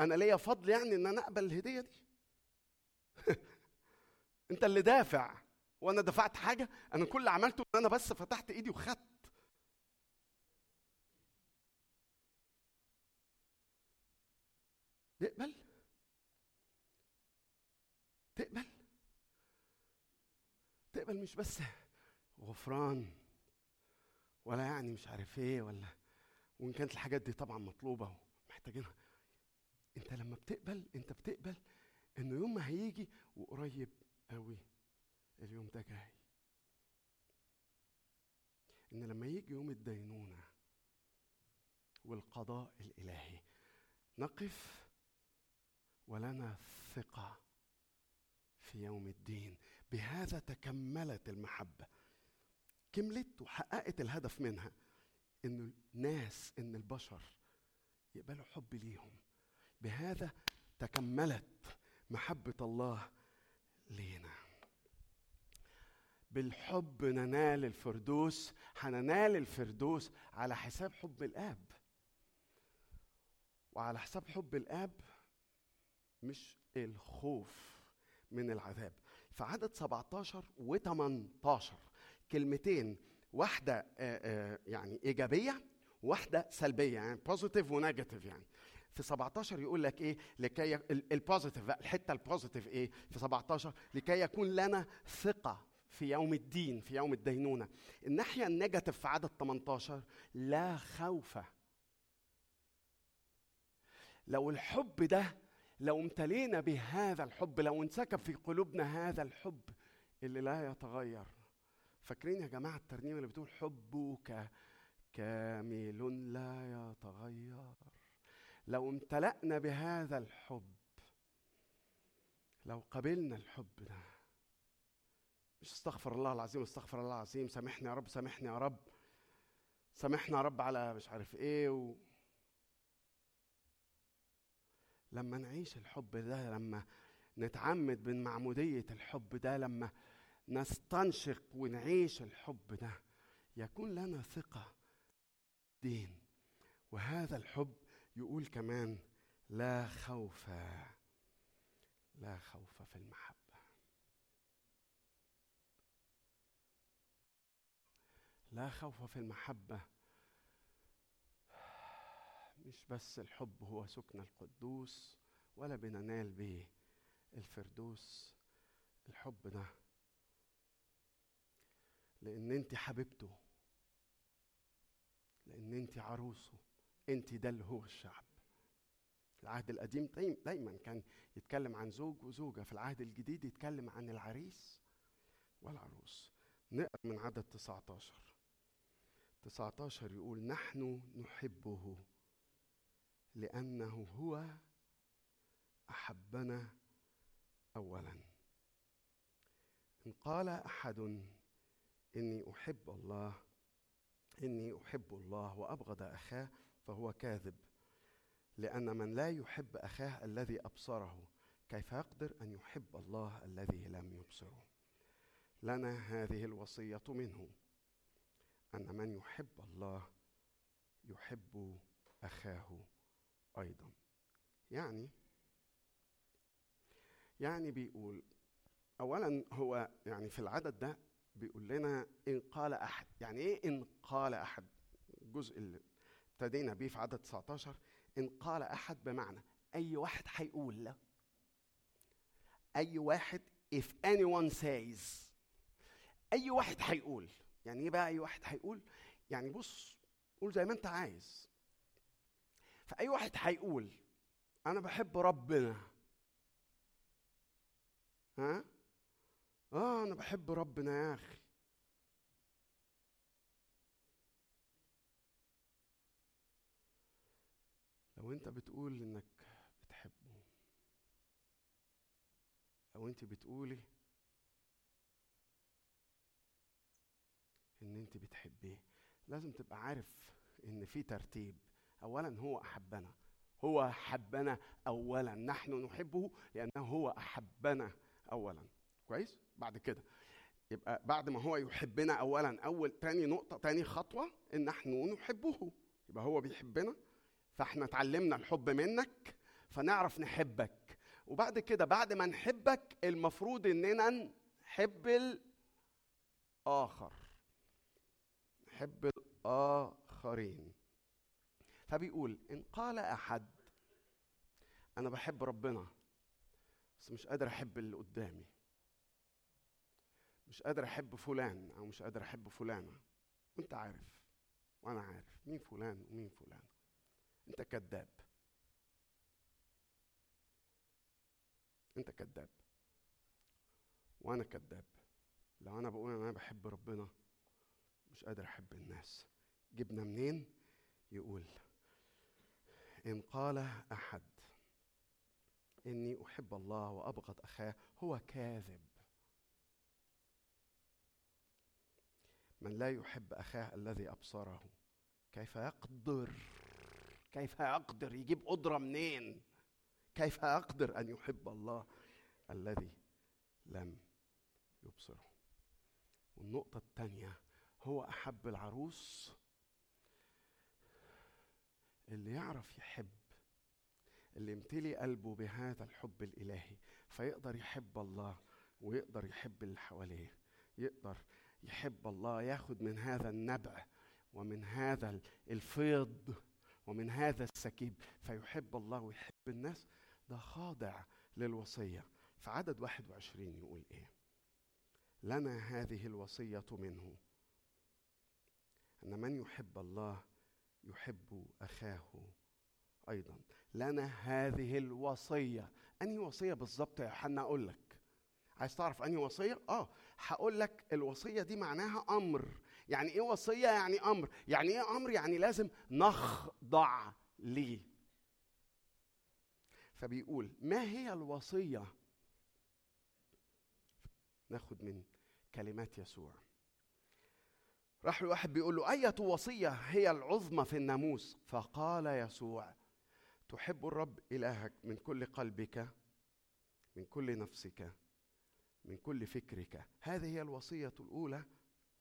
أنا ليا فضل يعني إن أنا أقبل الهدية دي. *laughs* أنت اللي دافع وأنا دفعت حاجة؟ أنا كل اللي عملته إن أنا بس فتحت إيدي وخدت. تقبل تقبل تقبل مش بس غفران ولا يعني مش عارف إيه ولا وإن كانت الحاجات دي طبعا مطلوبة ومحتاجينها. أنت لما بتقبل أنت بتقبل إنه يوم ما هيجي وقريب قوي اليوم ده جاي. إن لما يجي يوم الدينونة والقضاء الإلهي نقف ولنا ثقة في يوم الدين. بهذا تكملت المحبة. كملت وحققت الهدف منها. إن الناس إن البشر يقبلوا حب ليهم. بهذا تكملت محبة الله لينا. بالحب ننال الفردوس هننال الفردوس على حساب حب الآب. وعلى حساب حب الآب مش الخوف من العذاب. في عدد 17 و18 كلمتين واحدة آه، آه، يعني إيجابية واحدة سلبية يعني positive و negative يعني. في 17 يقول لك إيه؟ لكي ال positive بقى الحتة ال positive إيه؟ في 17 لكي يكون لنا ثقة في يوم الدين في يوم الدينونة. الناحية ال negative في عدد 18 لا خوف. لو الحب ده لو امتلينا بهذا الحب لو انسكب في قلوبنا هذا الحب اللي لا يتغير. فاكرين يا جماعة الترنيمة اللي بتقول حبك كامل لا يتغير. لو امتلأنا بهذا الحب لو قبلنا الحب ده مش استغفر الله العظيم استغفر الله العظيم سامحني يا رب سامحني يا رب سامحنا يا رب على مش عارف إيه و... لما نعيش الحب ده لما نتعمد من معمودية الحب ده لما نستنشق ونعيش الحب ده يكون لنا ثقة دين وهذا الحب يقول كمان لا خوف لا خوف في المحبة. لا خوف في المحبة مش بس الحب هو سكن القدوس ولا بننال به الفردوس. الحب ده لأن أنت حبيبته لأن أنت عروسه أنت ده اللي هو الشعب. العهد القديم دايما كان يتكلم عن زوج وزوجة في العهد الجديد يتكلم عن العريس والعروس. نقرأ من عدد 19 19 يقول نحن نحبه لأنه هو أحبنا أولا. إن قال أحد إني أحب الله إني أحب الله وأبغض أخاه فهو كاذب. لأن من لا يحب أخاه الذي أبصره كيف يقدر أن يحب الله الذي لم يبصره؟ لنا هذه الوصية منه أن من يحب الله يحب أخاه. أيضا. يعني يعني بيقول أولا هو يعني في العدد ده بيقول لنا إن قال أحد. يعني إيه إن قال أحد؟ الجزء اللي ابتدينا بيه في عدد 19 إن قال أحد بمعنى أي واحد هيقول لا. أي واحد if anyone says. أي واحد هيقول. يعني إيه بقى أي واحد هيقول؟ يعني بص قول زي ما أنت عايز. فأي واحد هيقول أنا بحب ربنا. ها؟ آه أنا بحب ربنا يا أخي. لو أنت بتقول إنك بتحبه لو أنت بتقولي إن أنت بتحبيه لازم تبقى عارف إن في ترتيب. اولا هو أحبنا. هو أحبنا اولا. نحن نحبه لأنه هو أحبنا اولا. كويس؟ بعد كده. يبقى بعد ما هو يحبنا اولا أول تاني نقطة تاني خطوة إن نحن نحبه. يبقى هو بيحبنا فإحنا اتعلمنا الحب منك فنعرف نحبك. وبعد كده بعد ما نحبك المفروض إننا نحب الآخر. نحب الآخرين. فبيقول إن قال أحد أنا بحب ربنا بس مش قادر أحب اللي قدامي. مش قادر أحب فلان أو مش قادر أحب فلانة. وأنت عارف وأنا عارف. مين فلان ومين فلان؟ أنت كذاب. أنت كذاب. وأنا كذاب. لو أنا بقول أنا بحب ربنا مش قادر أحب الناس. جبنا منين؟ يقول إن قال أحد إني أحب الله وأبغض أخاه هو كاذب. من لا يحب أخاه الذي أبصره كيف يقدر؟ كيف يقدر يجيب قدرة منين؟ كيف يقدر أن يحب الله الذي لم يبصره؟ والنقطة الثانية هو أحب العروس اللي يعرف يحب اللي يمتلي قلبه بهذا الحب الإلهي فيقدر يحب الله ويقدر يحب اللي حواليه يقدر يحب الله ياخد من هذا النبع ومن هذا الفيض ومن هذا السكيب فيحب الله ويحب الناس. ده خاضع للوصية. في عدد 21 يقول إيه؟ لنا هذه الوصية منه أن من يحب الله يحب أخاه أيضا. لنا هذه الوصية. أنهي وصية بالظبط يا يوحنا أقول لك. عايز تعرف أنهي وصية؟ آه. هقول لك الوصية دي معناها أمر. يعني إيه وصية؟ يعني أمر. يعني إيه أمر؟ يعني لازم نخضع ليه. فبيقول ما هي الوصية؟ ناخد من كلمات يسوع. راح الواحد بيقول له أية وصية هي العظمى في الناموس؟ فقال يسوع تحب الرب إلهك من كل قلبك من كل نفسك من كل فكرك. هذه هي الوصية الأولى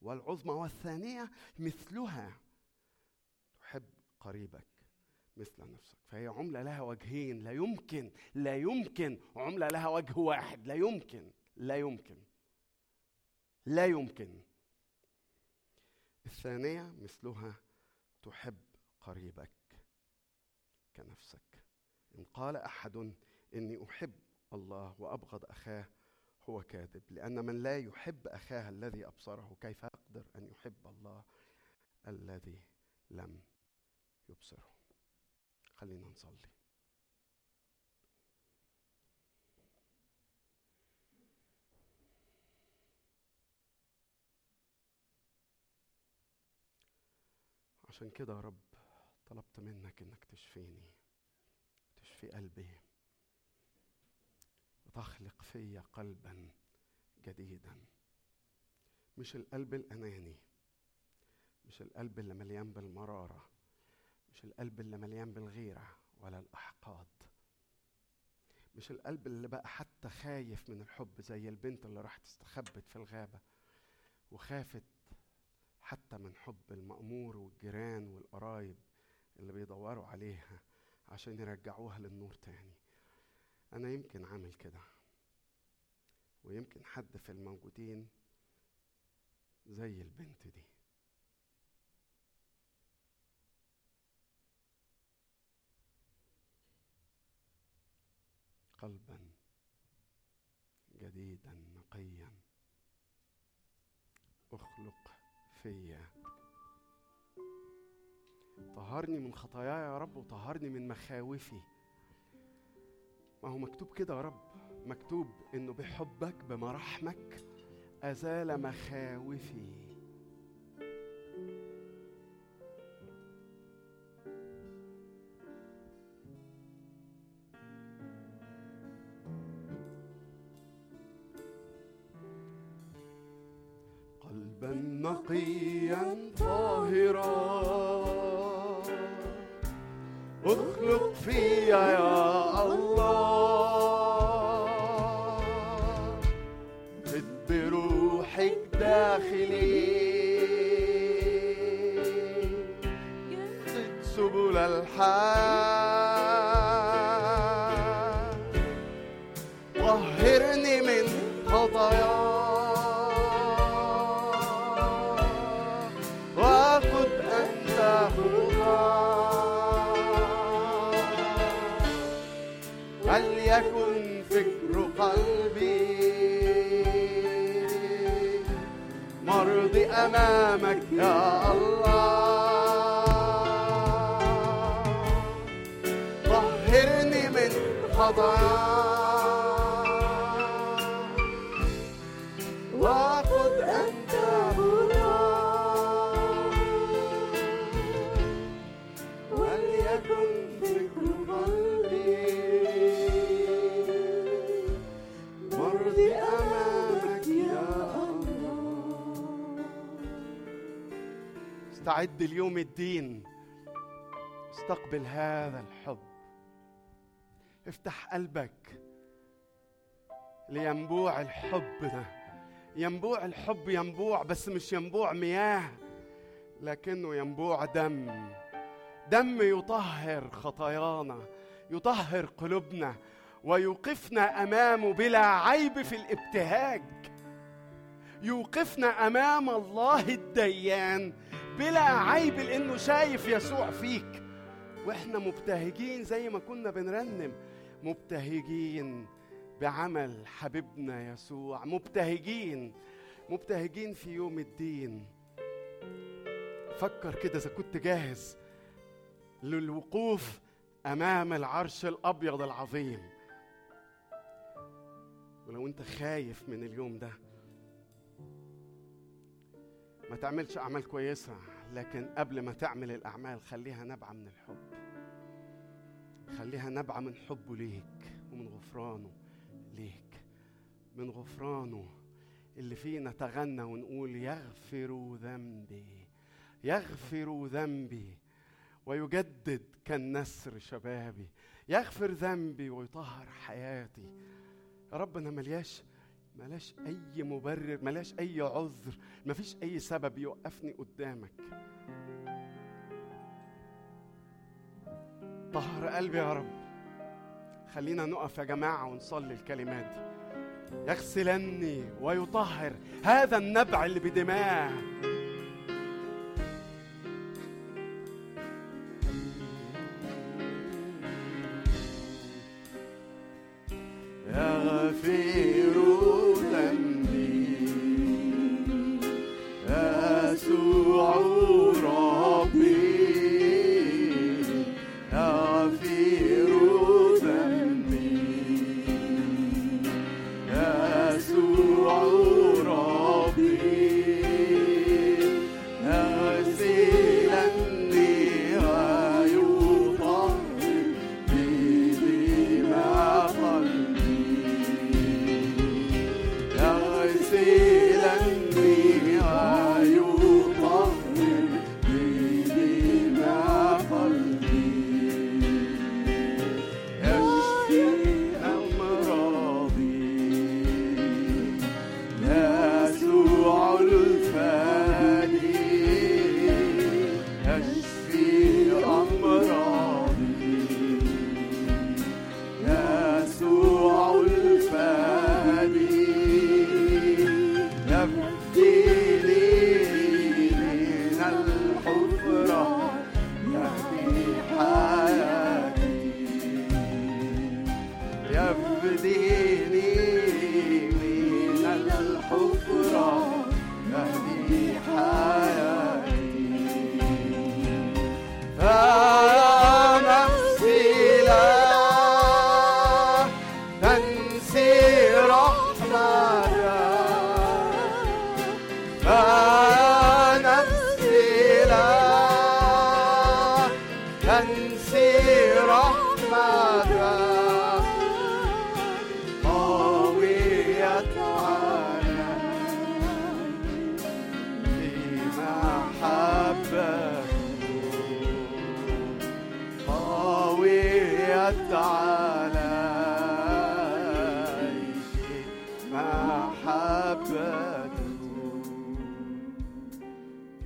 والعظمى والثانية مثلها. تحب قريبك مثل نفسك. فهي عملة لها وجهين لا يمكن لا يمكن عملة لها وجه واحد لا يمكن لا يمكن لا يمكن. الثانية مثلها تحب قريبك كنفسك. إن قال أحد إني أحب الله وأبغض أخاه هو كاذب لأن من لا يحب أخاه الذي أبصره كيف يقدر أن يحب الله الذي لم يبصره؟ خلينا نصلي. عشان كده يا رب طلبت منك إنك تشفيني تشفي قلبي وتخلق في قلبا جديدا. مش القلب الأناني مش القلب اللي مليان بالمرارة مش القلب اللي مليان بالغيرة ولا الأحقاد. مش القلب اللي بقى حتى خايف من الحب زي البنت اللي راحت استخبت في الغابة وخافت حتى من حب المأمور والجيران والقرايب اللي بيدوروا عليها عشان يرجعوها للنور تاني. أنا يمكن عامل كده ويمكن حد في الموجودين زي البنت دي. قلبا جديدا نقيا. أخلق فيا. طهرني من خطاياي يا رب وطهرني من مخاوفي. ما هو مكتوب كده يا رب. مكتوب إنه بحبك بمراحمك أزال مخاوفي. نقيا طاهرا. اخلق فيا يا الله. خد بروحك داخلي. زد سبل الحياة. أمامك يا الله. طهرني من خطاياي وخذ أنت استعد اليوم الدين. استقبل هذا الحب. افتح قلبك لينبوع الحب ده. ينبوع الحب ينبوع بس مش ينبوع مياه لكنه ينبوع دم. دم يطهر خطايانا يطهر قلوبنا ويوقفنا امامه بلا عيب في الابتهاج. يوقفنا أمام الله الديان. بلا عيب لأنه شايف يسوع فيك. وإحنا مبتهجين زي ما كنا بنرنم. مبتهجين بعمل حبيبنا يسوع. مبتهجين. مبتهجين في يوم الدين. فكر كده إذا كنت جاهز للوقوف أمام العرش الأبيض العظيم. ولو أنت خايف من اليوم ده ما تعملش أعمال كويسة لكن قبل ما تعمل الأعمال خليها نبعه من الحب. خليها نبعه من حبه ليك ومن غفرانه ليك. من غفرانه اللي فيه نتغنى ونقول يغفر ذنبي يغفر ذنبي ويجدد كالنسر شبابي. يغفر ذنبي ويطهر حياتي. يا رب أنا ملياش ملاش أي مبرر ملاش أي عذر مفيش أي سبب يوقفني قدامك. طهر قلبي يا رب. خلينا نقف يا جماعة ونصلي الكلمات دي. يغسلني ويطهر هذا النبع اللي بدماه يغفر ذنبي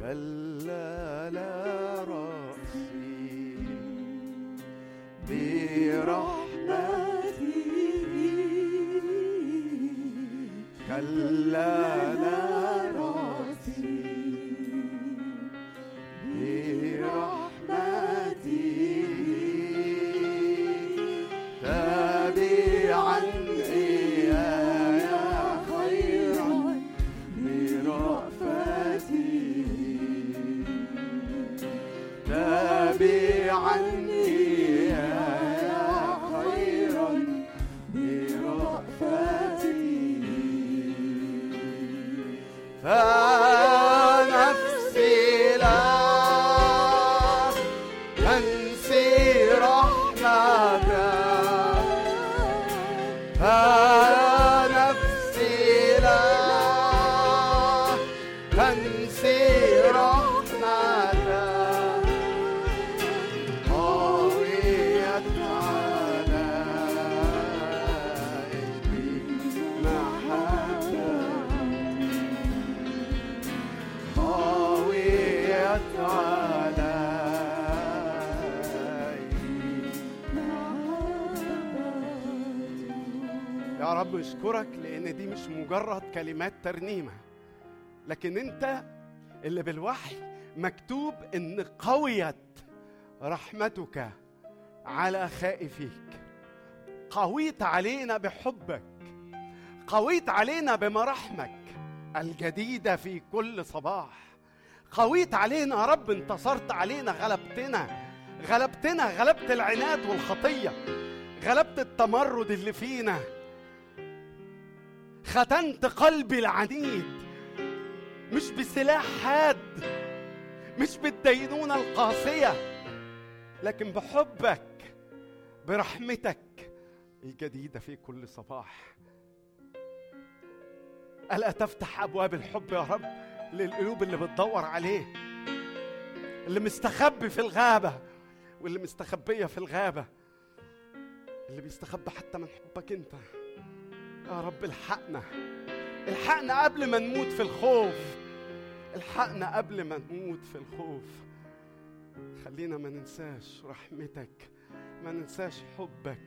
كلا ترنيمة. لكن انت اللي بالوحي مكتوب إن قويت رحمتك على خائفيك قويت علينا بحبك. قويت علينا بمراحمك الجديده في كل صباح. قويت علينا يا رب انتصرت علينا غلبتنا. غلبتنا غلبت العناد والخطية. غلبت التمرد اللي فينا. ختنت قلبي العنيد. مش بسلاح حاد مش بالدينونة القاسية لكن بحبك برحمتك الجديدة في كل صباح. ألا تفتح أبواب الحب يا رب للقلوب اللي بتدور عليه؟ اللي مستخبي في الغابة واللي مستخبية في الغابة اللي بيستخبى حتى من حبك أنت. يا رب الحقنا. الحقنا قبل ما نموت في الخوف. الحقنا قبل ما نموت في الخوف. خلينا ما ننساش رحمتك ما ننساش حبك.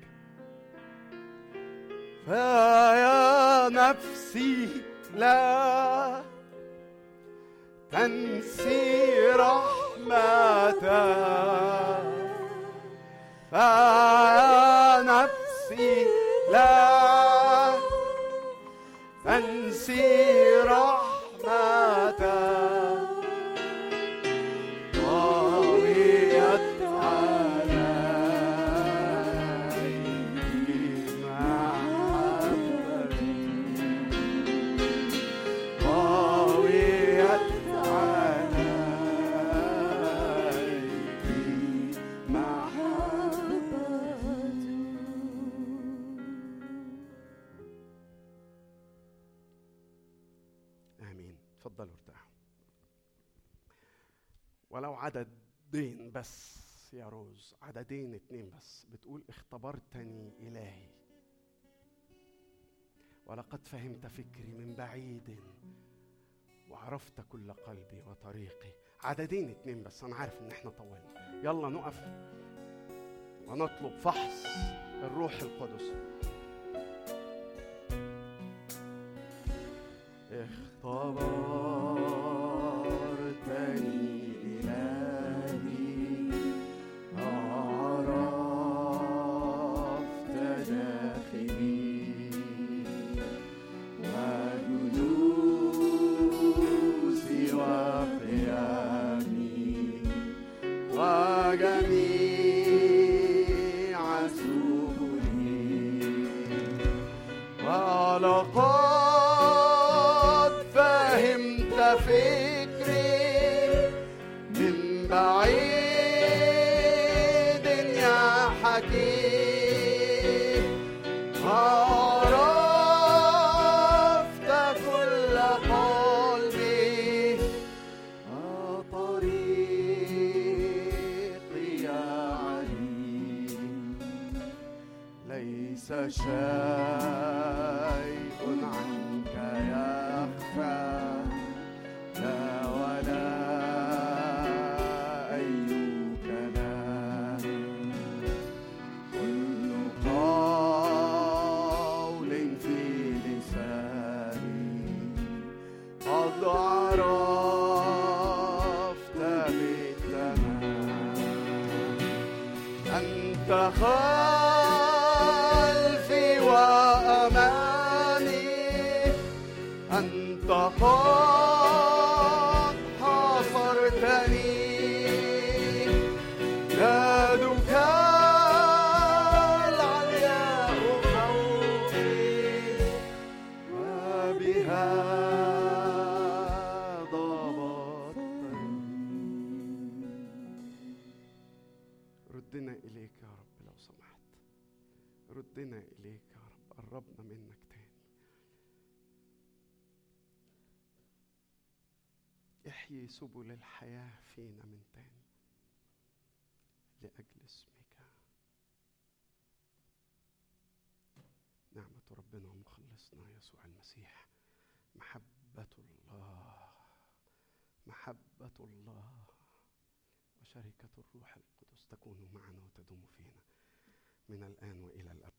فيا نفسي لا تنسي رحمتك. فيا نفسي لا تنسي عددين بس يا روز عددين اتنين بس. بتقول اختبرتني إلهي. ولقد فهمت فكري من بعيد وعرفت كل قلبي وطريقي. عددين اتنين بس أنا عارف إن إحنا طولنا. يلا نقف ونطلب فحص الروح القدس. اختبرتني. Agami. سبل الحياة فينا من تاني. لأجل اسمك. نعمة ربنا ومخلصنا يسوع المسيح. محبة الله. محبة الله. وشركة الروح القدس تكون معنا وتدوم فينا من الآن وإلى الأبد.